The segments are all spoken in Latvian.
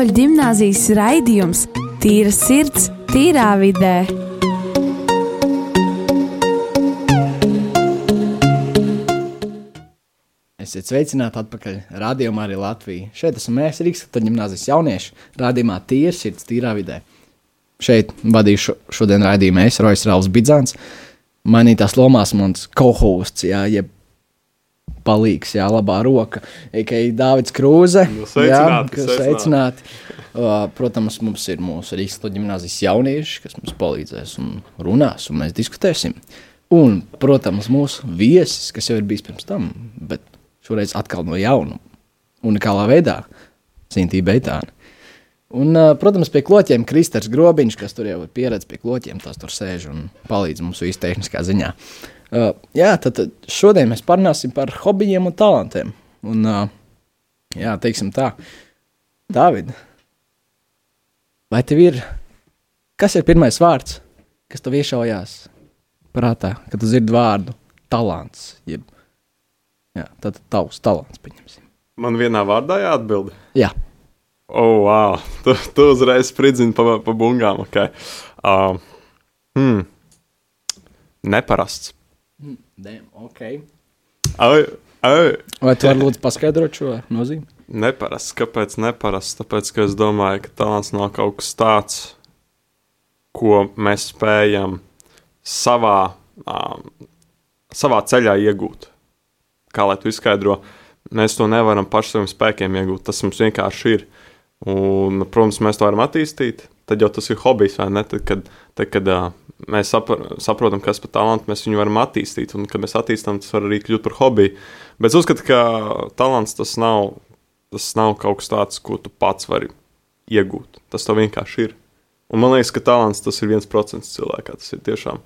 Katoļu gimnāzijas raidījums Tīra sirds, tīrā vidē. Esiet sveicināti atpakaļ rādījumā arī Latvijā. Šeit esam mēs, Rīgas Katoļu gimnāzijas jaunieši, rādījumā Tīra sirds, tīrā vidē. Šeit vadīšu šodien raidījumu es, Rojas Rāls Bidzāns, mainītās lomās mans kohūsts, jeb palīgs, jā, labā roka, Eikai Dāvids Krūze. Nu, sveicināti, jā, sveicināti. Uh, Protams, mums ir mūsu Rīgas gimnāzijas jaunieši, kas mums palīdzēs un runās, un mēs diskutēsim. Un, protams, mūsu viesis, kas jau ir bijis pirms tam, bet šoreiz atkal no jauna, unikālā veidā, Sintīna Beitāna. Un, uh, protams, pie kloķiem Kristers Grobiņš, kas tur jau ir pieredzējis pie kloķiem, tas tur sēž un palīdz mums visu tehniskā ziņā. Uh, jā, tad, tad šodien mēs parunāsim par hobijiem un talantiem. Un, uh, jā, teiksim tā, Dāvid, vai tev ir, kas ir pirmais vārds, kas tev iešaujās prātā, kad tu dzirdi vārdu talants? Jeb, jā, tad tavs talants, pieņemsim. Man vienā vārdā jāatbild. Jā. Oh, wow. Tu, tu uzreiz spridzini pa, pa bungām. Okay. Uh, hmm. Neparasts. Damn, ok. Ai, ai. Vai tu vari lūdzu paskaidrot šo nozīmi? Neparasts. Kāpēc neparasts? Tāpēc, ka es domāju, ka talants nav kaut kas tāds, ko mēs spējam savā, um, savā ceļā iegūt. Kā lai tu izskaidro, mēs to nevaram paši saviem spēkiem iegūt. Tas mums vienkārši ir. Un, protams, mēs to varam attīstīt. Tad jau tas ir hobijs, vai ne? Tad, kad, tad, kad uh, mēs sapr saprotam, kas par talantu mēs viņu varam attīstīt, un kad mēs attīstām, tas var arī kļūt par hobiju. Bet es uzskatu, ka talants tas nav, tas nav kaut kas tāds, ko tu pats vari iegūt. Tas tev vienkārši ir. Un man liekas, ka talants tas ir viens procents cilvēkā. Tas ir tiešām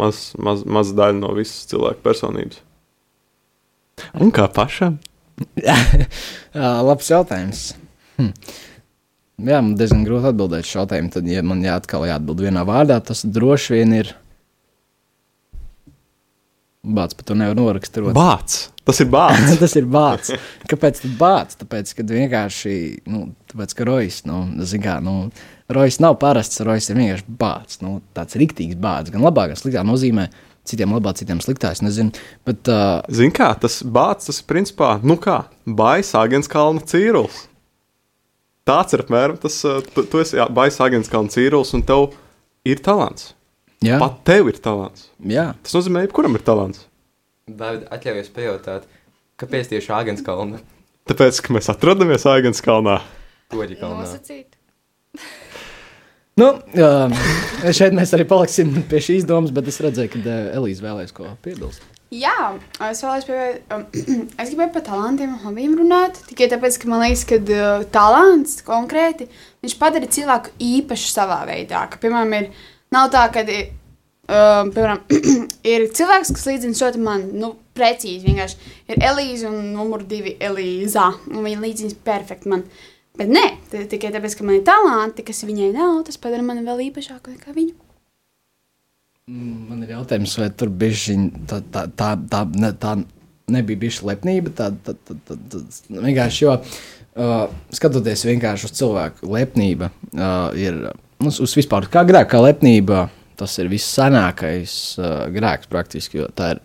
maz, maz, maz daļa no visas cilvēka personības. Un kā pašam? Labs jautājums. Hm. Jā, man diezgan grūti atbildēt šo jautājumu. Tad, ja man jāatkal jāatbild vienā vārdā, tas droši vien ir. Bācis, pat to nevar norakstīt. Bācis. Tas ir bācis. tas ir bācis. Kāpēc tas bācis? Tāpēc, ka vienkārši, nu, tāpēc, ka rojas, nu, zin kā, nu, rojas nav parasts, rojas ir vienkārši bācis. Nu, tāds riktīgs bācis, gan labāk, gan sliktāk nozīmē. Citiem labāk, citiem sliktāk, es nezinu. Bet, uh, Zini, kā tas bācis, tas ir principā, nu kā, baisa Agens kalna cīrulis. Tāds ir apmēram tas, uh, tu, tu esi baisa Agens kalna cīrulis un tev ir talants. jā, Pat tev ir talants. jā. Tas nozīmē, ka kuram ir talants. David, atļaujies pajautāt, kāpēc tieši Āgens kalna? Tāpēc, ka mēs atrodamies Agens kalnā. Toģi kalnā. Nosacīt. Nu, uh, šeit mēs arī paliksim pie šīs domas, bet es redzēju, ka uh, Elīze vēlēs ko piebilst. Jā, es vēlēs pievērt, um, es gribēju par talantiem un hobijiem runāt. Tikai tāpēc, ka man liekas, ka uh, talants konkrēti padara cilvēku īpašu savā veidā. Ka, piemēram, ir, nav tā, ka um, piemēram, ir cilvēks, kas līdzina šo te man, nu, precīzi vienkārši ir Elīze un numur divi Elīza. Viņa līdzina perfekti man. Bet nē, tikai tāpēc, ka man ir talanti, kas viņai nav, tas padara mani vēl īpašāku nekā viņu. Mm, Man ir jautājums, vai tur bija tā, tā, tā, tā, ne, tā nebija bijusi lepnība. Tā, tā, tā, tā, tā, vienkārši, jo uh, skatoties vienkārši uz cilvēku lepnība, uh, ir nu, uz vispār kā grēka, kā lepnība. Tas ir vissanākais uh, grēks praktiski. Ir,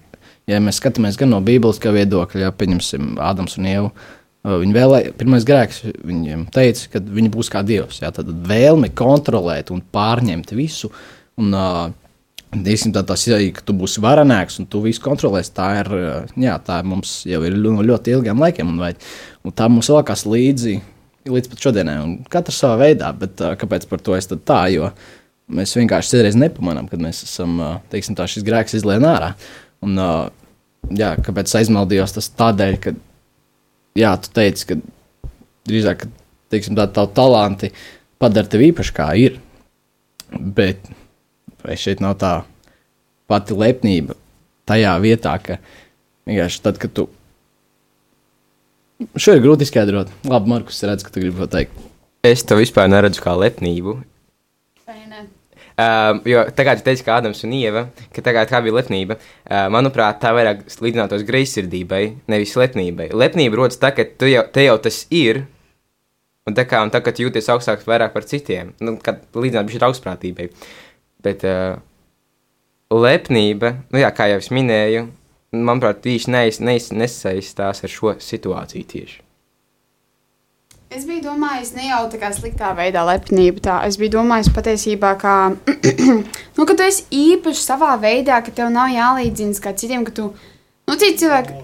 ja mēs skatāmies gan no Bībeles viedokļa, ja pieņemsim Ādams un Ievu. uh, Viņi vēlēja, pirmais grēks, viņiem teica, ka viņi būs kā dievs. Jā, tad vēlme kontrolēt un pārņemt visu. Un, uh, Dīsim, tā ir, ka tu būsi varenāks un tu visu kontrolēsi. Tā ir, jā, tā mums jau ir no ļoti ilgiem laikiem, un, vai, un tā mums valkās līdzi līdz pat šodienai. un Katrs savā veidā, bet kāpēc par to es tā? Jo mēs vienkārši citreiz nepamanām, kad mēs esam, teiksim, tā šis grēks izlien ārā. Un, jā, kāpēc aizmaldījos? Tas tādēļ, ka, jā, tu teici, ka drīzāk, ka, teiksim, tā tavu talanti padara tevi īpaši kā ir. Bet vai šeit nav tā pati lepnība tajā vietā, ka vienkārši tad, kad tu. Šo ir grūti izskaidrot. Labi, Markus, redz, ka tu gribi ko teikt. Es to vispār neredzu kā lepnību. Um, jo kā tu teici, ka Ādams un Ieva, ka tā, kā bija lepnība, uh, manuprāt, tā vairāk līdzinātos greizsirdībai, nevis lepnībai. Lepnība rodas tā, ka tu jau, te jau tas ir, Un tā kā un tā, kad jūties augstāks vairāk par citiem, nu, kad līdzināt šī augstprātībai. Bet uh, lepnība, nu jā, kā jau es minēju, manuprāt, tieši neiz, neiz, nesaistās ar šo situāciju tieši. Es biju domājis, ne jau tā kā sliktā veidā lepnība. Tā. Es biju domājis patiesībā, ka, nu, ka tu esi īpašs savā veidā, ka tev nav jālīdzinas kā citiem, ka tu, nu, citi cilvēki,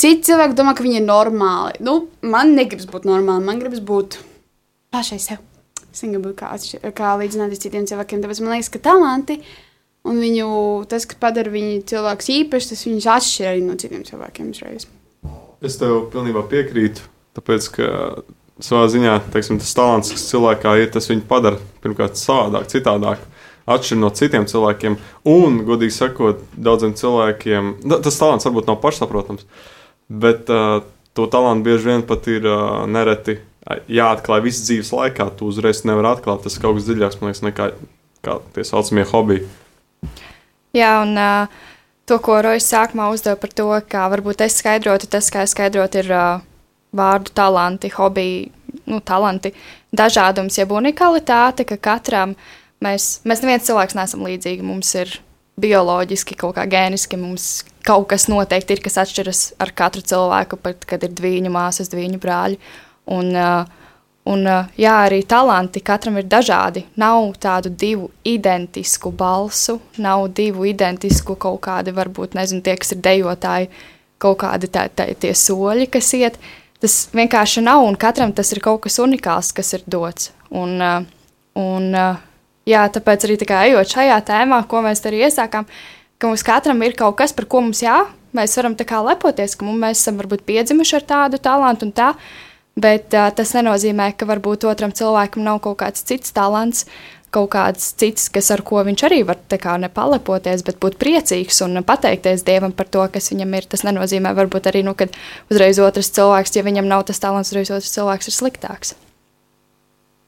citi cilvēki domā, ka viņi ir normāli. Nu, man negribas būt normāli, man gribas būt pašai sev. Būt kā, kā līdzināties citiem cilvēkiem, tāpēc man liekas, ka talanti un viņu, tas, kas padara viņu cilvēkus īpašs, tas viņus atšķir arī no citiem cilvēkiem uzreiz. Es tev pilnībā piekrītu, tāpēc ka savā ziņā teiksim, tas talants, kas cilvēkā ir, tas viņu padara pirmkārt savādāk, citādāk. Atšķirīgi no citiem cilvēkiem, un, godīgi sakot, daudziem cilvēkiem tas talants varbūt nav pašsaprotams, bet uh, to talantu bieži vien pat ir uh, nereti jāatklāj visas dzīves laikā. Tu uzreiz nevari atklāt, tas ir kaut kas dziļāks, man liekas, nekā kā tie saucamie hobiji. Jā, un uh, to, ko Rojas sākumā uzdeva par to, kā varbūt es skaidrotu, tas, kā es skaidrotu, ir uh, vārdu talanti, hobiji, nu, talanti, dažādums, jeb unikalitāte, ka katram mēs, mēs neviens cilvēks neesam līdzīgi. Mums ir bioloģiski, kaut kā gēniski, mums kaut kas noteikti ir, kas atšķiras ar katru cilvēku, pat kad ir divu māsas, divu brāļi. Uh, Un, uh, jā, arī talanti katram ir dažādi. Nav tādu divu identisku balsu, nav divu identisku kaut kādi, varbūt, nezinu, tie, kas ir dejotāji, kaut kādi tā, tā, tie soļi, kas iet. Tas vienkārši nav, un katram tas ir kaut kas unikāls, kas ir dots. Un, uh, un, jā, tāpēc arī tā kā ejot šajā tēmā, ko mēs arī iesākām, ka mums katram ir kaut kas, par ko mums jā, mēs varam lepoties, ka mums, mēs esam varbūt piedzimuši ar tādu talantu un tā. Bet uh, tas nenozīmē, ka varbūt otram cilvēkam nav kaut kāds cits talants, kaut kāds cits, kas ar ko viņš arī var tā kā nepalepoties, bet būt priecīgs un pateikties Dievam par to, kas viņam ir. Tas nenozīmē, varbūt arī, nu, kad uzreiz otrs cilvēks, ja viņam nav tas talants, uzreiz otrs cilvēks ir sliktāks.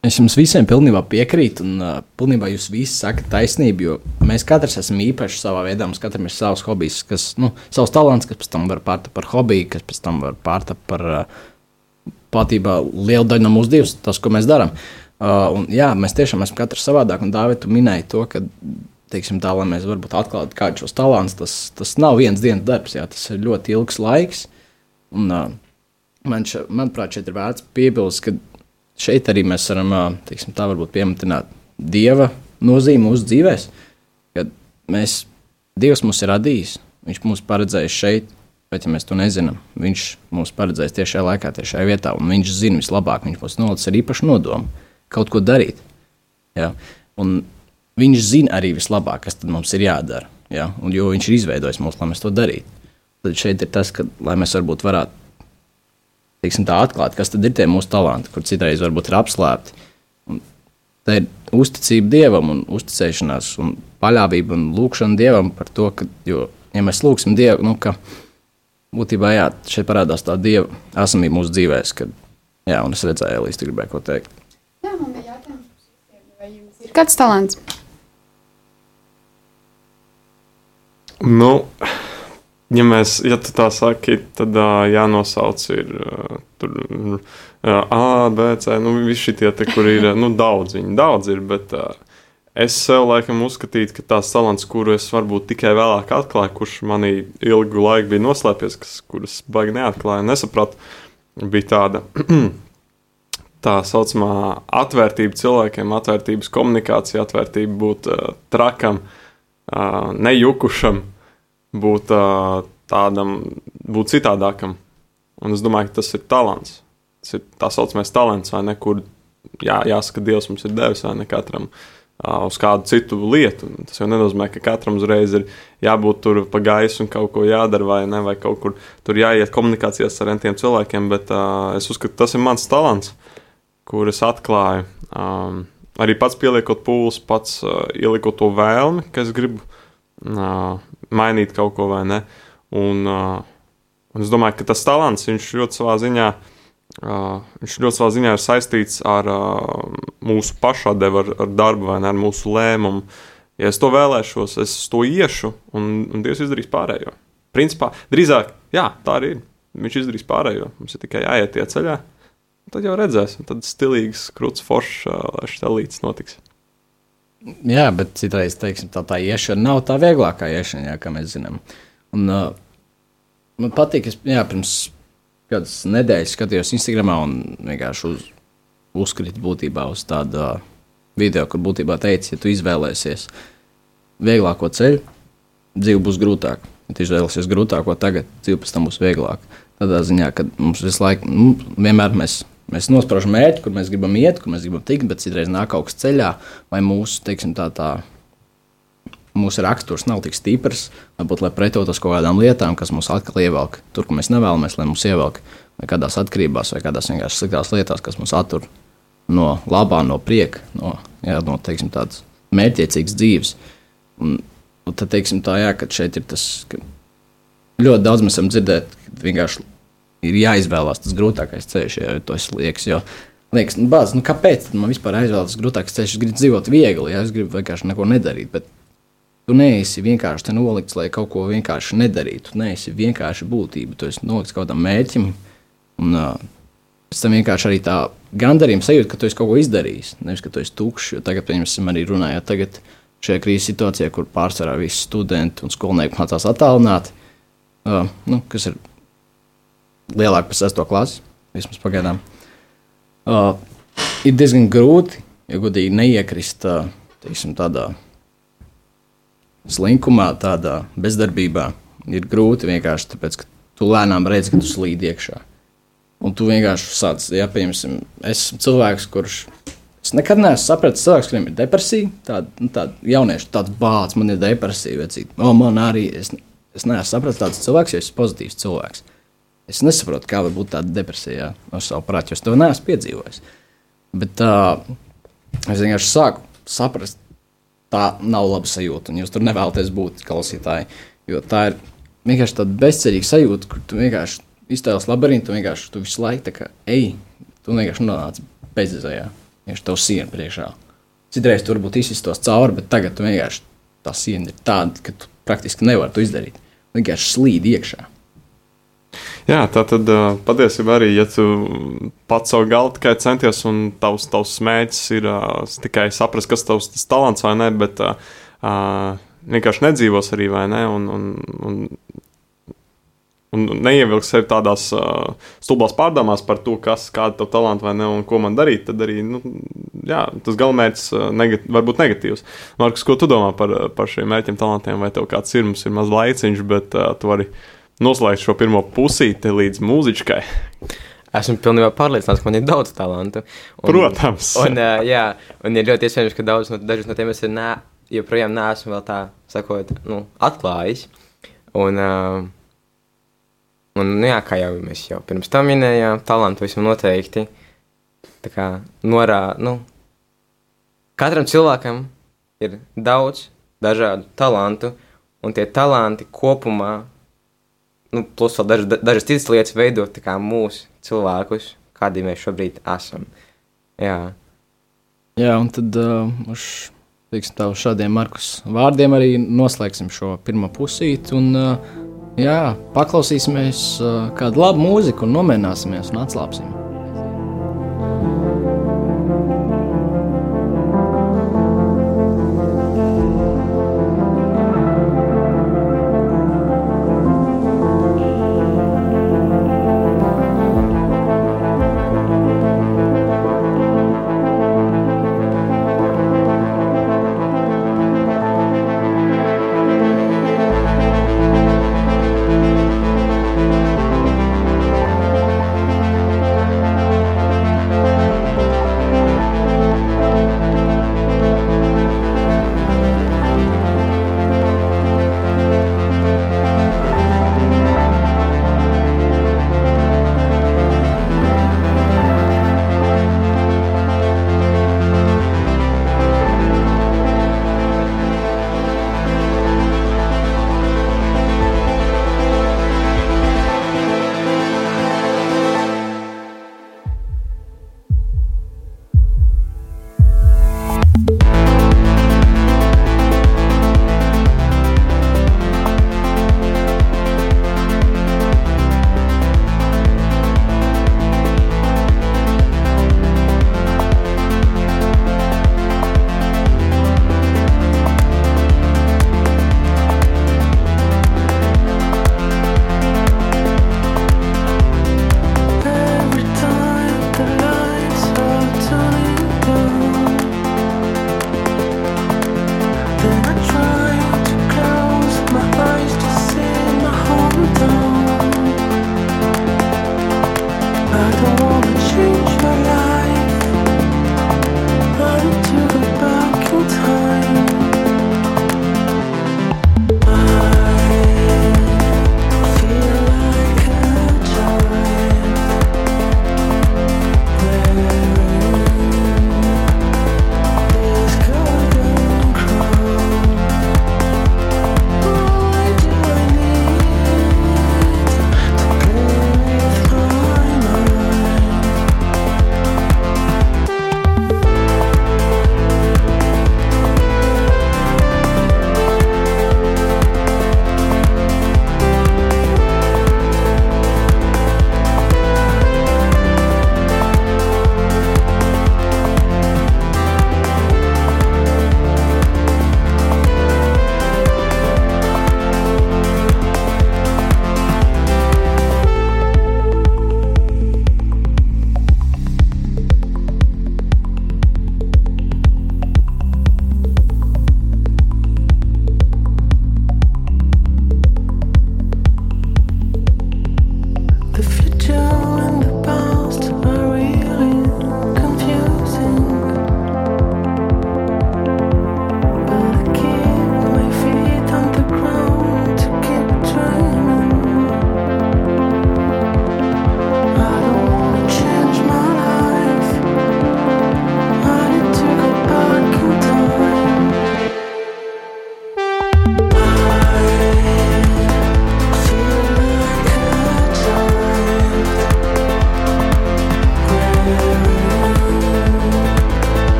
Es jums visiem pilnībā piekrītu, un uh, pilnībā jūs visi sakat taisnību, jo mēs katrs esam īpaši savā veidā. Mums katram ir savs hobijs, kas, nu, savs talants, kas pēc tam var pārtapt par hobiju, kas pēc tam var pārtapt par uh, patībā lielu daļu no mūsu dzīves, tas, ko mēs darām. Uh, un, jā, mēs tiešām esam katrs savādāk, un Dārvid, tu minēji to, ka, teiksim, tā, lai mēs varbūt atklātu kādus šos talantus, tas, tas nav viens dienas darbs, jā, tas ir ļoti ilgs laiks. Un, uh, man še, manuprāt, šeit ir vērts piebilst, ka šeit arī mēs varam, uh, teiksim, tā varbūt pieminēt Dieva nozīmi mūsu dzīvēm, kad mēs, Dievs mūs ir radījis, Viņš mūs paredzējis šeit, Bet, ja mēs to nezinām, viņš mums paredzēs tieši šajā laikā, tieši šajā vietā, un viņš zina vislabāk. Viņš mums nolicis ar īpašu nodomu kaut ko darīt. Ja? Un viņš zina arī vislabāk, kas mums ir jādara. Ja? Un, jo viņš ir izveidojis mūs, lai mēs to darītu. Tad šeit ir tas, ka, lai mēs varbūt varētu teiksim, tā atklāt, kas ir tie mūsu talanti, kur citreiz varbūt ir apslēpti. Un tā ir uzticība Dievam, un uzticēšanās, un paļāvība un lūkšana Dievam par to, ka, jo, ja mēs lūgsim Dievu, nu, ka būtībā jā, šeit parādās tā dieva esamība mūsu dzīvēm, kad jā, un es redzēju, Elīze, tu gribēji ko teikt. Jā, man bija jautājums, vai jums ir kāds talants? Nu, ja mēs, ja tā saki, tad uh, jānosauc ir uh, tur uh, A, B, C, nu visi šitie te, kur ir, nu daudz viņi, daudz ir, bet uh, es sev laikam uzskatītu, ka tās talants, kuru es varbūt tikai vēlāk atklāju, kurš manī ilgu laiku bija noslēpies, kas, kuras baigi neatklāju, nesapratu, bija tāda tā saucamā atvērtība cilvēkiem, atvērtības komunikācija, atvērtība būt uh, trakam, uh, nejukušam, būt uh, tādam, būt citādākam. Un es domāju, ka tas ir talants. Tas ir tā saucamais talants, vai ne, kur jā, jāsaka, Dievs mums ir devis, vai ne katram uh, uz kādu citu lietu. Tas jau nenozīmē, ka katram uzreiz ir jābūt tur pa gaisu un kaut ko jādara, vai ne, vai kaut kur tur jāiet komunikācijās ar rentiem cilvēkiem, bet uh, es uzskatu, tas ir mans talants kur es atklāju. Um, arī pats pieliekot pūles, pats uh, ieliekot to vēlmi, ka es gribu uh, mainīt kaut ko vai ne. Un, uh, un es domāju, ka tas talants, viņš ļoti savā ziņā, uh, viņš ļoti savā ziņā ir saistīts ar uh, mūsu pašādevu, ar, ar darbu vai ne, ar mūsu lēmumu. Ja es to vēlēšos, es to iešu, un, un Dievs izdarīs pārējo. Principā, drīzāk, jā, tā arī ir. Viņš izdarīs pārējo. Mums ir tikai jāiet tie ceļā Tad jau redzēsim, tad stilīgs, krūts, foršs, lai šis elīts notiks. Jā, bet citreiz teiksim, tā, tā iešana nav tā vieglākā iešana, jā, kā mēs zinām. Un, uh, man patīk, jā, pirms kādas nedēļas skatījos Instagram un vienkārši uz, uzkrita būtībā uz tādu uh, video, kur būtībā teica, ja tu izvēlēsies vieglāko ceļu, dzīve būs grūtāka. Ja tu izvēlēsies grūtāko tagad, dzīve pēc tam būs vieglāka. Tādā ziņā, ka mums visu laiku, nu, vienmēr mēs Mēs nospraužam mērķi, kur mēs gribam iet, kur mēs gribam tikt, bet citreiz nāk kaut kas ceļā, vai mūsu, teiksim, tā, tā, mūsu raksturs nav tik stiprs, varbūt, lai pretotos kaut kādām lietām, kas mūs atkal ievelk tur, kur mēs nevēlamies, lai mūs ievelk, vai kādās atkarībās, vai kādās vienkārši sliktās lietās, kas mūs attur no labā, no prieka, no, jā, no teiksim, tādas mērķiecīgas dzīves. Un, un tad, teiksim, tā, jā, šeit ir tas, ka ļoti daudz mēs esam dzirdējuši, ka vienkārši ir jāizvēlās tas grūtākais ceļš, ja tas liekas. Jo, liekas, nu, bāz, nu, kāpēc man vispār aizvēlas grūtākais ceļš? Es gribu dzīvot viegli, ja es gribu vienkārši neko nedarīt. Bet tu neesi vienkārši nolikts, lai kaut ko vienkārši nedarītu. Tu neesi vienkārši būtība. Tu esi nolikts kaut kādam mērķim. Un, uh, pēc tam vienkārši arī tā gandarījuma sajūta, ka tu esi kaut ko izdarījis. Nevis, ka tu esi tukšs. Tagad, piemēram, arī runājot tagad šajā krīzes situācijā, kur pārsvarā visi studenti un skolnieki mācās attālināti, uh, nu, kas ir lielāka par 6. klasi, vismaz pagaidām. Uh, ir diezgan grūti, ja godīgi neiekrist uh, teiksim, tādā slinkumā, tādā bezdarbībā. Ir grūti vienkārši tāpēc, ka tu lēnām redzi, ka tu slīd iekšā. Un tu vienkārši sāc, ja piemēram, es esmu cilvēks, kurš. Es nekad neesmu sapratis, cilvēks, kuriem ir depresija. Tāda nu, tād jaunieši, tāds bācis, man ir depresija. Vecīt. O, man arī, es, es neesmu sapratis tāds cilvēks, jo es esmu pozitīvs cilvēks. Es nesaprotu, kā var būt tāda depresija no savu prātu, jo es to neesmu piedzīvojis. Bet uh, es vienkārši sāku saprast, tā nav laba sajūta. Jūs tur nevēlaties būt klausītāji. Jo tā ir vienkārši tāda bezcerīga sajūta, kur tu vienkārši iztēlos labirintu, tu vienkārši tu visu laiku tā kā ej, tu vienkārši nonāc bezizējā. Vienkārši tev siena priekšā. Citreiz tur varbūt izsistos cauri, bet tagad tu vienkārši tā siena ir tāda, ka tu praktiski nevari to izdarīt. Vienkārši slīd iekšā. Jā, tā tad patiesībā arī, ja tu pats savu galvu tikai centies un tavs, tavs mērķis ir uh, tikai saprast, kas tavs tas talants vai ne, bet uh, vienkārši nedzīvos arī vai ne, un, un, un, un neievilks sevi tādās uh, stulbās pārdomās par to, kas, kāda tev talanta vai ne, un ko man darīt, tad arī, nu, jā, tas galamērķis uh, negat, var būt negatīvs. Markus, ko tu domā par, par šiem mērķiem, talantiem, vai tev kāds ir, mums ir maz laiciņš, bet uh, tu vari noslēgt šo pirmo pusīti līdz mūziķai. Esmu pilnībā pārliecināts, ka man ir daudz talantu. Un, Protams. Un, uh, jā, un ir ļoti iespējams, ka daudz no, no tiem es ne, joprojām neesmu vēl tā, sakot, nu, atklājis. Un, uh, un nu, jā, kā jau mēs jau pirms tam minējām, talantu visam noteikti. Tā kā norā, nu, katram cilvēkam ir daudz dažādu talantu, un tie talanti kopumā nu, plus vēl daž, dažas citas lietas veidot mūsu cilvēkus, kādi mēs šobrīd esam. Jā, Jā un tad uh, uz teiksim, tā, šādiem Markus vārdiem arī noslēgsim šo pirmo pusīti. Un, uh, jā, paklausīsimies uh, kādu labu mūziku un nomierināsimies un atslābsim.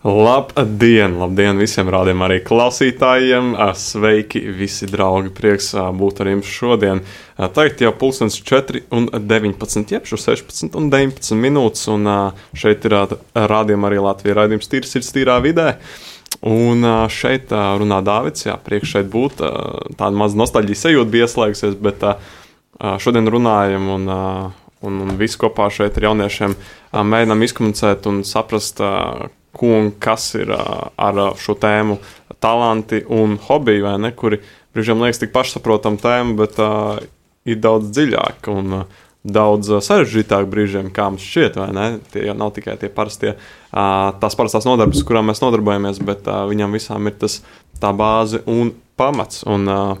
Labdien, labdien visiem rādījumiem, arī klausītājiem. Sveiki, visi draugi. Prieks būt ar jums šodien. Tagad jau pulkstenis 4 un 19, jeb 16 un 19 minūtes. Un šeit ir rādījuma arī Latvijas raidījums Tīrs ir tīrā vidē. Un šeit runā Dārvids, jā, priekš šeit būt. Tāda maza nostalģija sajūta bija ieslēgusies, bet šodien runājam un, un, un visi kopā šeit ar jauniešiem mēģinām izkomunicēt un saprast, ko un kas ir ar šo tēmu, talanti un hobiji, vai ne, kuri brīžiem liekas tik pašsaprotama tēma, bet uh, ir daudz dziļāka un uh, daudz sarežģītāk brīžiem, kā mums šķiet, vai ne? Tie jau nav tikai tie parastie, uh, tās parastās nodarbes, kurām mēs nodarbojamies, bet uh, viņam visām ir tas tā bāze un pamats. Un, uh,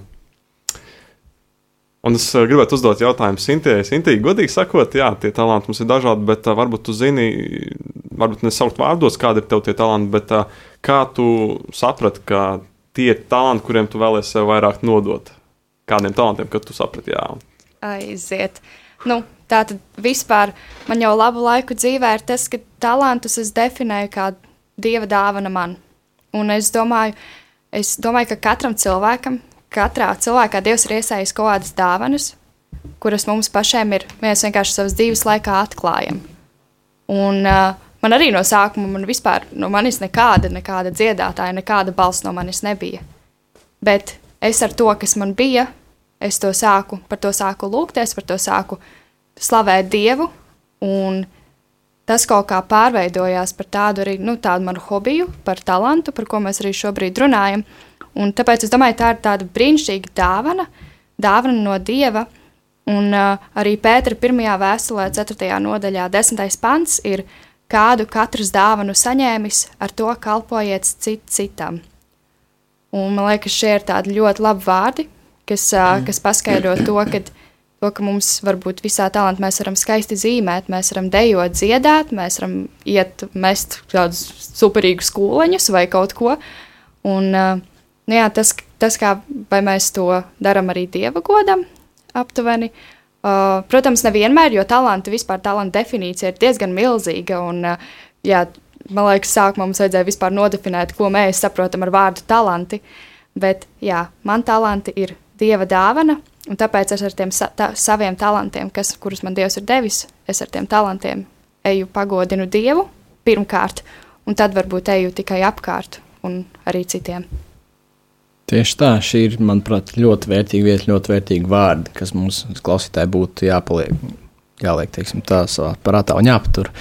Un es gribētu uzdot jautājumu Sintēji. Sintēji, godīgi sakot, jā, tie talanti mums ir dažādi, bet uh, varbūt tu zini, varbūt nesaukt vārdos, kādi ir tev tie talanti, bet uh, kā tu saprati, ka tie ir talanti, kuriem tu vēlēsies sev vairāk nodot? Kādiem talantiem, kad tu saprati, jā? Aiziet. Nu, tā tad vispār man jau labu laiku dzīvē ir tas, ka talantus es definēju kā dieva dāvana man. Un es domāju, es domāju, ka katram cilvēkam, katrā cilvēkā Dievs ir iesaistījis kaut kādas dāvanas, kuras mums pašiem ir mēs vienkārši savas dzīves laikā atklājam. Un uh, man arī no sākuma, man vispār no manis nekāda, nekāda dziedātāja, nekāda balss no manis nebija. Bet es ar to, kas man bija, es to sāku, par to sāku lūgties, par to sāku slavēt Dievu. Un tas kaut kā pārveidojās par tādu arī nu, tādu manu hobiju, par talantu, par ko mēs arī šobrīd runājam. Un tāpēc es domāju, tā ir tāda brīnišķīga dāvana, dāvana no Dieva Un uh, arī Pētera pirmajā vēstulē, 4. nodaļā, 10. pants ir, kādu katrs dāvanu saņēmis, ar to kalpojiet cit citam. Un man liekas, šie ir tādi ļoti labi vārdi, kas, uh, kas paskaidro to, ka, to, ka mums var būt visā talantā, mēs varam skaisti zīmēt, mēs varam dejot, dziedāt, mēs varam iet, mest kādus superīgus skūleņus vai kaut ko. Un, uh, nu jā, tas, tas, kā mēs to darām arī dieva godam, aptuveni. Uh, protams, nevienmēr, jo talanti vispār talanta definīcija ir diezgan milzīga. Un, uh, jā, man liekas, sākumā mums vajadzēja vispār nodefinēt, ko mēs saprotam ar vārdu talanti. Bet jā, man talanti ir dieva dāvana, un tāpēc es ar tiem sa ta saviem talantiem, kas, kurus man dievs ir devis, es ar tiem talantiem eju pagodinu dievu pirmkārt, un tad varbūt eju tikai apkārt un arī citiem. Tieši tā, šī ir, manuprāt, ļoti vērtīga vieta, ļoti vērtīga vārdi, kas mums klausītāji būtu jāpaliek, jāliek, teiksim, tā savā prātā un jāpatur.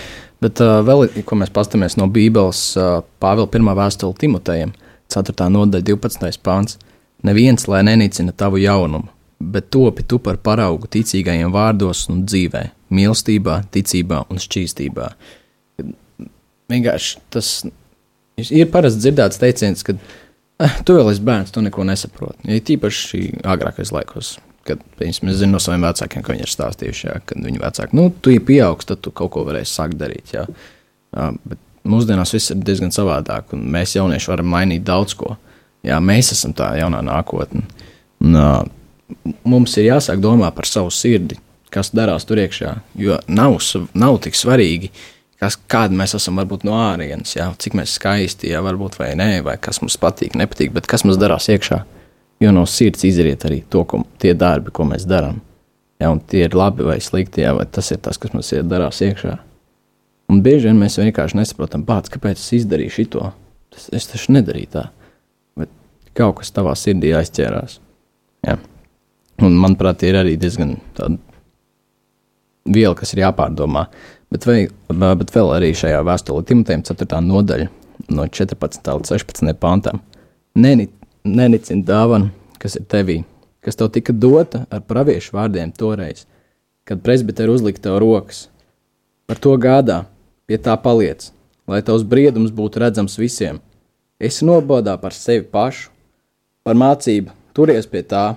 Bet uh, vēl, ko mēs paskatāmies no Bībeles, uh, Pāvila 1. vēstule Timotejam, 4. nodaļa, 12. pāns. Neviens, lai nenicina tavu jaunumu, bet topi tu par paraugu ticīgajiem vārdos un dzīvē, mīlestībā, ticībā un šķīstībā. Vienkārši tas ir parasti dzirdēts teiciens, ka tu vēl esi bērns, tu neko nesaproti. Ja tīpaši agrākais laikos, kad es zinu no saviem vecākiem, ka viņi ir stāstījuši, jā, kad viņi vecāki, nu, tu ja pieaugs, tad tu kaut ko varēsi sākt darīt. Jā. Jā, bet mūsdienās viss ir diezgan savādāk, un mēs jaunieši varam mainīt daudz ko. Jā, mēs esam tā jaunā nākotne. Un, uh, mums ir jāsāk domāt par savu sirdi, kas darās tur iekšā, jo nav, nav tik svarīgi uh, kas, kāda mēs esam varbūt no ārienes, jā, cik mēs skaisti, jā, varbūt vai nē, vai kas mums patīk, nepatīk, bet kas mums darās iekšā. Jo no sirds izriet arī to, ko, tie darbi, ko mēs darām. Jā, un tie ir labi vai slikti, jā, vai tas ir tas, kas mums darās iekšā. Un bieži vien mēs vienkārši nesaprotam, pats, kāpēc es izdarīju šo. Es, es taču nedarīju tā. Bet kaut kas tavā sirdī aizķērās. Jā. Un, manuprāt, ir arī diezgan tāda viela, kas ir jāpārdomā. Uh, Bet, vai, bet vēl arī šajā vēstulē Timotejam 4. nodaļa, no 14. līdz 16. pantam. Neni, nenicini dāvanu, kas ir tevī, kas tev tika dota ar praviešu vārdiem toreiz, kad presbiteri uzlika tev rokas. Par to gādā, pie tā paliec, lai tavs briedums būtu redzams visiem. Esi nobodā par sevi pašu, par mācību, turies pie tā,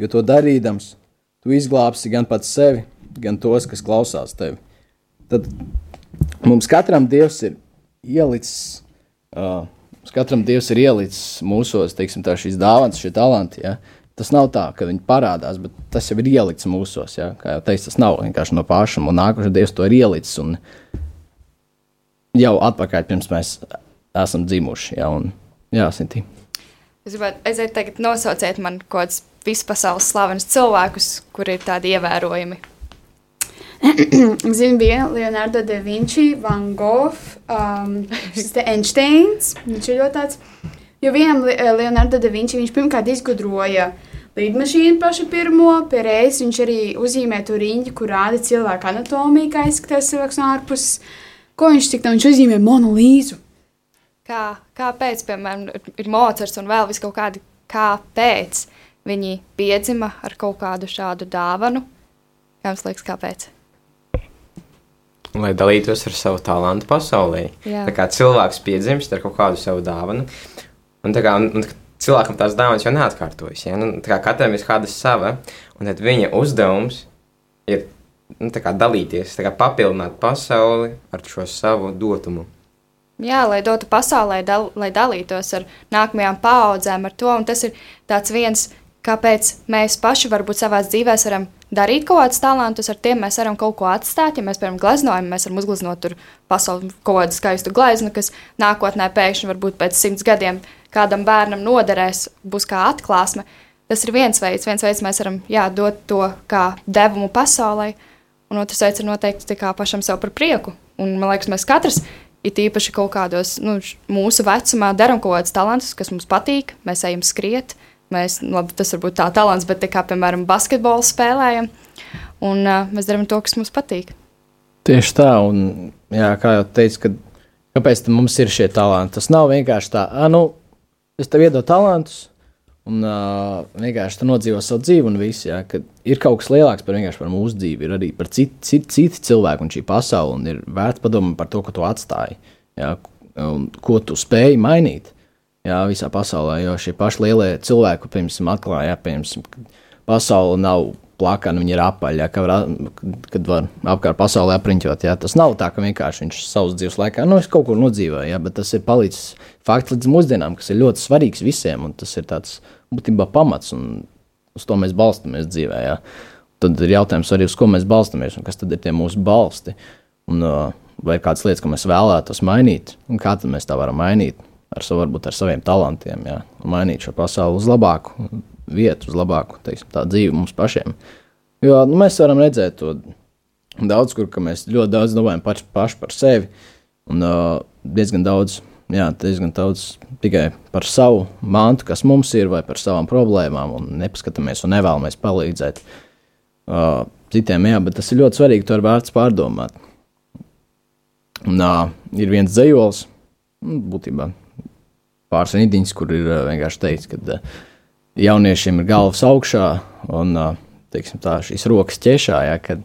jo to darīdams, tu izglābsi gan pats sevi, gan tos, kas klausās tevi tad mums katram Dievs ir ielicis. Uh, Katram Dievs ir ielicis mūsos teiksim, tā, šīs dāvanas, šie talanti. Ja? Tas nav tā, ka viņi parādās, bet tas jau ir ielikts mūsos. Ja? Kā jau teicu, tas nav vienkārši no paša, un nākošais Dievs to ir ielicis. Un jau atpakaļ, pirms mēs esam dzimuši. Jā, un, jā Sintī. Es gribētu aiziet tagad nosauciet man kaut kādus vispasaules slavenus cilvēkus, kuri ir tādi ievērojami. Zinu, bija Leonardo da Vinci, Van Gogh, um, Einsteins. Viņš ir ļoti tāds. Jo vienam Le- Leonardo da Vinci viņš pirmkārt izgudroja lidmašīnu pašu pirmo, pie reizes viņš arī uzzīmē to riņķi, kur rāda cilvēka anatomiju, kā izskatās cilvēks no ārpuses. Ko viņš tik tam uzzīmē monolīzu? Kā, kāpēc, piemēram, ir Mocards un vēl vis kaut kādi, kāpēc viņi piedzima ar kaut kādu šādu dāvanu? Kā jums liekas, kāpēc? Lai dalītos ar savu talantu pasaulē. Jā. Tā kā cilvēks piedzimst ar kaut kādu savu dāvanu, un, kā, un, un cilvēkam tās dāvanas jau neatkārtojas. Ja? Nu, katram ir kāda sava, un viņa uzdevums ir nu, kā dalīties, kā papildināt pasauli ar šo savu dotumu. Jā, lai dotu pasaulē, dal, lai dalītos ar nākamajām paudzēm, ar to. Un tas ir viens, kāpēc mēs paši varbūt savā dzīvē varam darīt kaut kādus talantus, ar tiem mēs varam kaut ko atstāt. Ja mēs, piemēram, gleznojam, mēs varam uzgleznot tur pasauli kaut kādu skaistu gleznu, kas nākotnē pēkšņi, varbūt pēc simts gadiem, kādam bērnam noderēs, būs kā atklāsme. Tas ir viens veids, viens veids mēs varam jā, dot to kā devumu pasaulē, un otrs veids ir noteikti pašam sev par prieku. Un, man liekas, mēs katrs it īpaši kaut kādos nu, mūsu vecumā darām kaut kādus talantus, kas mums patīk. Mēs ejam skriet, mēs, labi, tas varbūt tā talants, bet kā, piemēram, basketbolu spēlējam, un uh, mēs darām to, kas mums patīk. Tieši tā, un jā, kā jau teicu, kad, kāpēc mums ir šie talanti? Tas nav vienkārši tā, ah, nu, es tev iedodu talantus, un uh, vienkārši tu nodzīvo savu dzīvi, un viss, jā, kad ir kaut kas lielāks par par mūsu dzīvi, ir arī par citu cit, citi cilvēki un šī pasaule, un ir vērts padomāt par to, ko tu atstāji, jā, un ko tu spēji mainīt. Jā, visā pasaulē, jo šie paši lielie cilvēki, piemēram, atklāja, ka pasaule nav plakana, viņa ir apaļa, ka var, kad var apkārt pasaulē apriņķot. Jā. Tas nav tā, ka vienkārši viņš savas dzīves laikā, nu, kaut kur nodzīvoju, jā, bet tas ir palicis fakts līdz mūsdienām, kas ir ļoti svarīgs visiem, un tas ir tāds būtībā pamats, un uz to mēs balstamies dzīvē. Jā. Tad ir jautājums arī, uz ko mēs balstamies, un kas tad ir tie mūsu balsti, un uh, vai ir kādas lietas, ko mēs vēlētos mainīt, un kā tad mēs tā varam mainīt. Ar, savu, varbūt ar saviem talantiem, jā, un mainīt šo pasauli uz labāku vietu, uz labāku teiksim, dzīvi mums pašiem. Jo nu, mēs varam redzēt to daudz, kur mēs ļoti daudz domājam paši, paši par sevi, un uh, diezgan daudz, jā, diezgan daudz tikai par savu mantu, kas mums ir, vai par savām problēmām, un nepaskatāmies un nevēlamies palīdzēt uh, citiem. Jā, bet tas ir ļoti svarīgi, to ir vērts pārdomāt. Un, uh, ir viens nu, būtībā pāris rīdiņas, kur ir uh, vienkārši teikts, ka uh, jauniešiem ir galvas augšā un uh, teiksim, tā, šīs rokas ķešā. Ja, kad,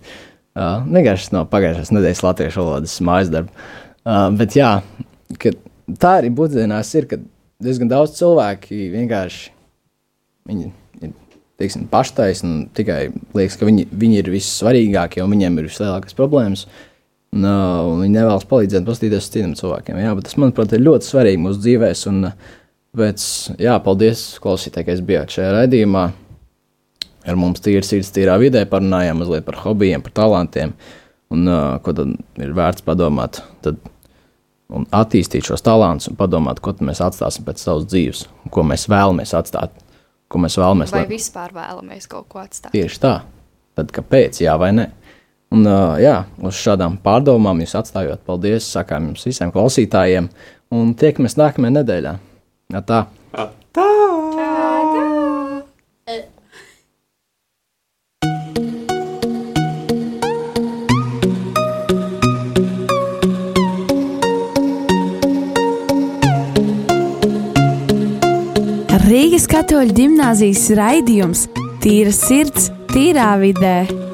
vienkārši no pagājušās nedēļas latviešu valodas mājas darba. Uh, bet jā, tā arī būtībā ir, ka diezgan daudz cilvēki vienkārši viņi ir teiksim, paštaisni un tikai liekas, ka viņi, viņi ir vissvarīgākie un viņiem ir vislielākās problēmas. Uh, un viņi nevēlas palīdzēt, paskatīties uz citiem cilvēkiem. Jā, bet tas, manuprāt, ir ļoti svarīgi mūsu dzīvēm. Un, pēc, jā, paldies, klausītāji, ka es biju šajā raidījumā. Ar mums tīri sirds, tīrā vidē parunājām mazliet par hobijiem, par talantiem. Un, uh, ko tad ir vērts padomāt? Tad, un attīstīt šos talantus un padomāt, ko mēs atstāsim pēc savas dzīves, ko mēs vēlamies atstāt, ko mēs vēlamies. Vai lai- vispār vēlamies kaut ko atstāt? Tieši tā. Tad kāpēc, jā vai nē? Un, uh, jā, uz šādām pārdomām jūs atstājot, paldies, sakām jums visiem klausītājiem, un tiekamies nākamajā nedēļā. Jā, tā. Rīgas katoļu ģimnāzijas raidījums Tīra sirds, tīrā vidē.